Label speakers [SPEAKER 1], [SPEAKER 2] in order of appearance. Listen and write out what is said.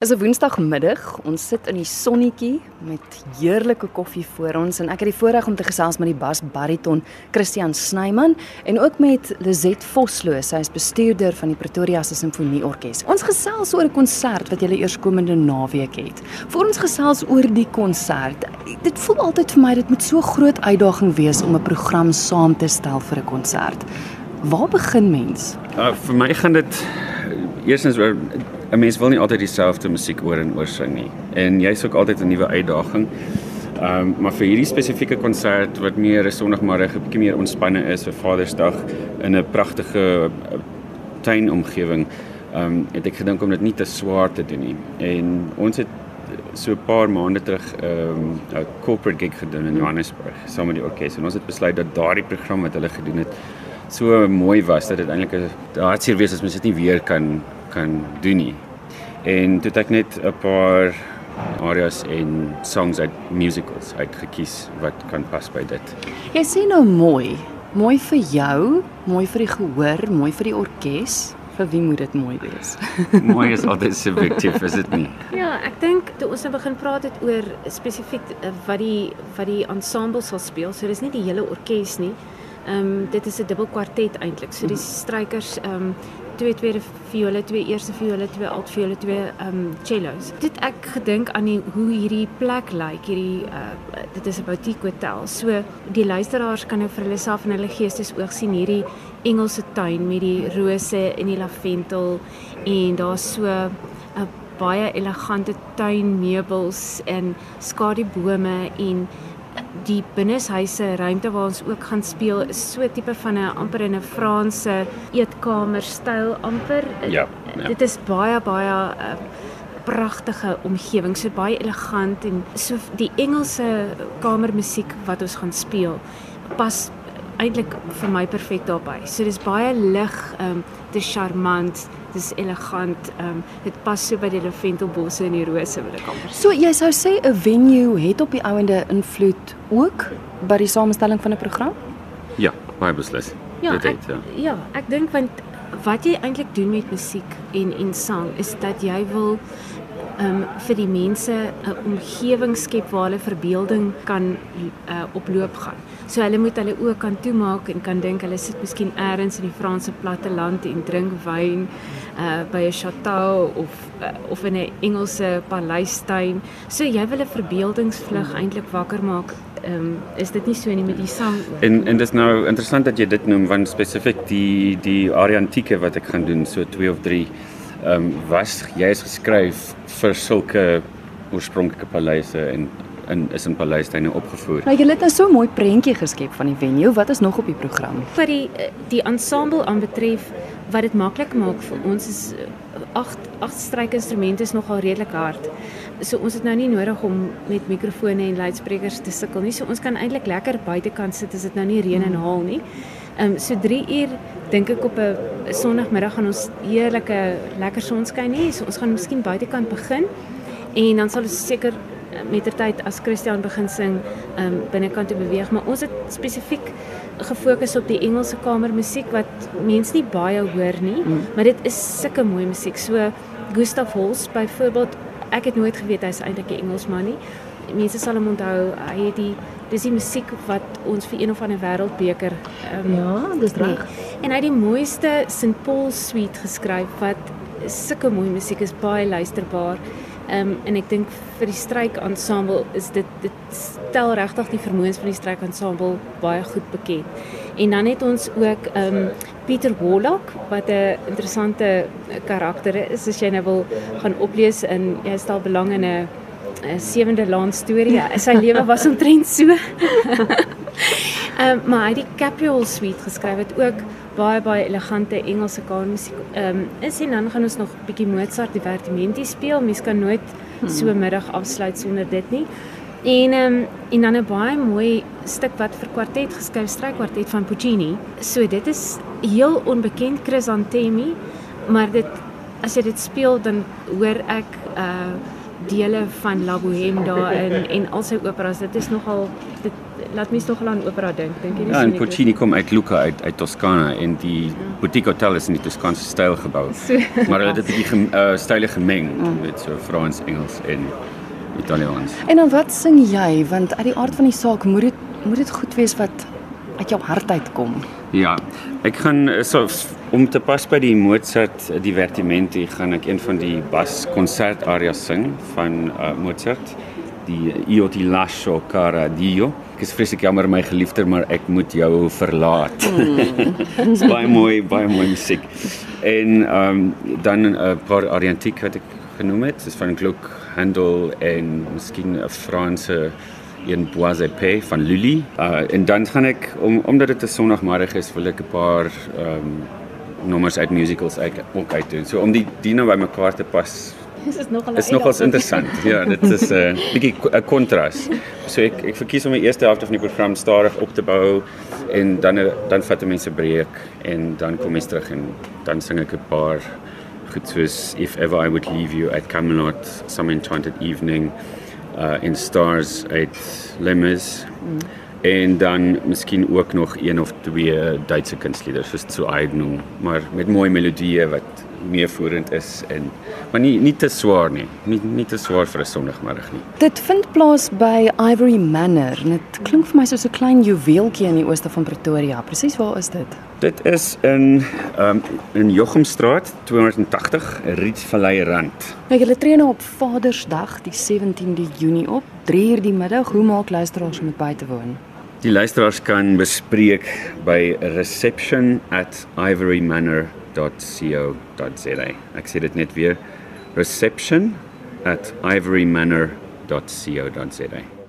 [SPEAKER 1] Is 'n Woensdagmiddag. Ons sit in die sonnetjie met heerlike koffie voor ons en ek het die voorreg om te gesels met die basbariton Christian Snyman en ook met Lizet Vosloo. Sy is bestuurder van die Pretoria Sinfonieorkes. Ons gesels oor 'n konsert wat julle eerskomende naweek het. Voor ons gesels oor die konsert. Dit voel altyd vir my dit moet so groot uitdaging wees om 'n program saam te stel vir 'n konsert. Waar begin mens?
[SPEAKER 2] Uh, vir my gaan dit eerstens oor 'n mens wil nie altyd dieselfde musiek oor en oor sing nie. En jy's ook altyd 'n nuwe uitdaging. Ehm um, maar vir hierdie spesifieke konsert wat meer 'n Sondagmiddag 'n bietjie meer ontspanne is vir Vadersdag in 'n pragtige uh, tuinomgewing, ehm um, het ek gedink om dit nie te swaar te doen nie. En ons het so 'n paar maande terug ehm um, 'n corporate gig gedoen in Johannesburg saam met die orkes en ons het besluit dat daardie program wat hulle gedoen het so mooi was dat dit eintlik 'n hartseer wees as mens dit nie weer kan kan doen nie. En toe het ek net 'n paar arias en songs uit musicals uitgekies wat kan pas by dit.
[SPEAKER 1] Jy sê nou mooi, mooi vir jou, mooi vir die gehoor, mooi vir die orkes. Vir wie moet dit mooi wees?
[SPEAKER 2] mooi is altyd subjektief, is dit nie?
[SPEAKER 3] Ja, ek dink toe ons nou begin praat het oor spesifiek eh, wat die wat die ensemble sal speel. So dis nie die hele orkes nie. Ehm um, dit is 'n dubbelkwartet eintlik. So die mhm. strykers ehm um, twee tweede viole, twee eerste viole, twee alt viole, twee ehm um, cellos. Dit ek gedink aan die hoe hierdie plek lyk, hierdie uh, dit is 'n boutique hotel. So die luisteraars kan nou vir hulle self in hulle geestes oog sien hierdie Engelse tuin met die rose en die lavendel en daar's so 'n baie elegante tuinmeubels en skadubome en die binneshuise ruimte waar ons ook gaan speel is so tipe van 'n amper in 'n Franse eetkamer styl amper.
[SPEAKER 2] Ja, ja.
[SPEAKER 3] Dit is baie baie uh, pragtige omgewing, so baie elegant en so die Engelse kamermusiek wat ons gaan speel pas eintlik vir my perfek daarbey. So dis baie lig, ehm um, dis charmant, dis elegant. Ehm um, dit pas so by die laventelbosse en die rose wil ek amper.
[SPEAKER 1] So jy sou sê 'n venue het op die ouende invloed ook by die samestelling van 'n program?
[SPEAKER 2] Ja, baie beslis.
[SPEAKER 3] Ja, dit het, ja. ja, ek dink want wat jy eintlik doen met musiek en en sang is dat jy wil um vir die mense 'n omgewing skep waar hulle verbeelding kan uh, oploop gaan. So hulle moet hulle oë kan toemaak en kan dink hulle sit miskien elders in die Franse platteland en drink wyn uh by 'n chateau of uh, of in 'n Engelse paleistuin. So jy wil 'n verbeeldingsvlug eintlik wakker maak. Um is dit nie so nie met die sang
[SPEAKER 2] ook? En en dis nou interessant dat jy dit noem want spesifiek die die Ariantieke wat ek gaan doen so 2 of 3 ehm um, was jy is geskryf vir sulke oorspronklike paleise en in is in paleistuine opgevoer.
[SPEAKER 1] Nou jy het nou so 'n mooi prentjie geskep van die venue. Wat is nog op die program?
[SPEAKER 3] Vir die die ensemble aanbetref wat dit maklik maak vir ons is agt agt strykinstrumente is nogal redelik hard. So ons het nou nie nodig om met mikrofone en luidsprekers te sukkel nie. So ons kan eintlik lekker buitekant sit as dit nou nie reën en haal nie. Ehm um, so 3 uur dink ek op 'n Sondagmiddag gaan ons heerlike lekker sonskyn hê. So ons gaan miskien buitekant begin en dan sal ons seker eh, mettertyd as Christian begin sing ehm um, binnekant te beweeg, maar ons het spesifiek gefokus op die Engelse kamermusiek wat mense nie baie hoor nie, mm. maar dit is sulke mooi musiek. So Gustav Holst byvoorbeeld, ek het nooit geweet hy's eintlik 'n Engelsman nie. Mense sal hom onthou, hy het die dis die musiek wat ons vir een of ander wêreldbeker
[SPEAKER 1] um, Ja, dis reg.
[SPEAKER 3] Nee. En hy het die mooiste St Paul suite geskryf wat sulke mooi musiek is baie luisterbaar. Ehm um, en ek dink vir die stryk ensemble is dit dit stel regtig die vermoëns van die stryk ensemble baie goed bekend. En dan het ons ook ehm um, Pieter Wollock wat 'n interessante karakter is as jy nou wil gaan oplees in jy stel belang in 'n sewende laan storie. Ja, sy lewe was omtrent so. Ehm um, maar hy het die Capital Suite geskryf wat ook baie baie elegante Engelse kamermusiek ehm um, is en dan gaan ons nog 'n bietjie Mozart divertimenti speel. Mens kan nooit hmm. so 'n middag afsluit sonder dit nie. En ehm um, en dan 'n baie mooi stuk wat vir kwartet geskryf, strykwartet van Puccini. So dit is heel onbekend Crisantemi, maar dit as jy dit speel dan hoor ek uh dele van La Bohème daarin en al sy operas. Dit is nogal dit laat mens nogal aan opera dink, dink jy nie?
[SPEAKER 2] Ja, en? Puccini kom uit Lucca uit uit Toscana en die boutique hotel is in die Toscaanse styl gebou.
[SPEAKER 3] So,
[SPEAKER 2] Maar hulle het dit 'n bietjie uh, style gemeng met so Frans, Engels en Italiaans.
[SPEAKER 1] En dan wat sing jy? Want uit die aard van die saak moet dit moet dit goed wees wat uit jou hart uitkom.
[SPEAKER 2] Ja, ek gaan eh, so om te pas by die Mozart eh, divertimenti gaan ek een van die bas konsertarias sing van uh, Mozart, die Io ti lascio cara Dio. Ek is vreeslik jammer my geliefde, maar ek moet jou verlaat. Dis baie mooi, baie mooi musiek. En ehm um, dan 'n paar ariantiek wat ek genoem het, dis van Gluck, Handel en miskien 'n Franse een Bois épais van Lully. Uh en dan gaan ek om omdat dit 'n Sondagmiddag is, wil ek 'n paar ehm um, nommers uit musicals uit ook uit doen. So om die die nou bymekaar te pas
[SPEAKER 3] dis is nogal
[SPEAKER 2] is nogals interessant. Ja, dit is 'n uh, bietjie 'n kontras. So ek ek verkies om die eerste helfte van die program stadig op te bou en dan dan vat mense breek en dan kom mens terug en dan sing ek 'n paar goed soos If Ever I Would Leave You at Camelot, Some Enchanted Evening, uh in Stars uit Lemmes. Mm. En dan miskien ook nog een of twee Duitse kunstliedere soos Zu Eignung, maar met mooi melodieë wat meevoerend is en maar nie nie te swaar nie. Nie nie te swaar vir 'n Sondagmiddag nie.
[SPEAKER 1] Dit vind plaas by Ivory Manor. en Dit klink vir my soos 'n klein juweeltjie in die ooste van Pretoria. Presies waar is dit?
[SPEAKER 2] Dit is in ehm um, in Jochumstraat 280 Rietvallei rand.
[SPEAKER 1] Nou julle tree nou op Vadersdag die 17de Junie op, 3uur die middag. Hoe maak luisteraars om dit by te woon?
[SPEAKER 2] Die luisteraars kan bespreek by reception@ivorymanor.co.za. Ek sê dit net weer. reception@ivorymanor.co.za.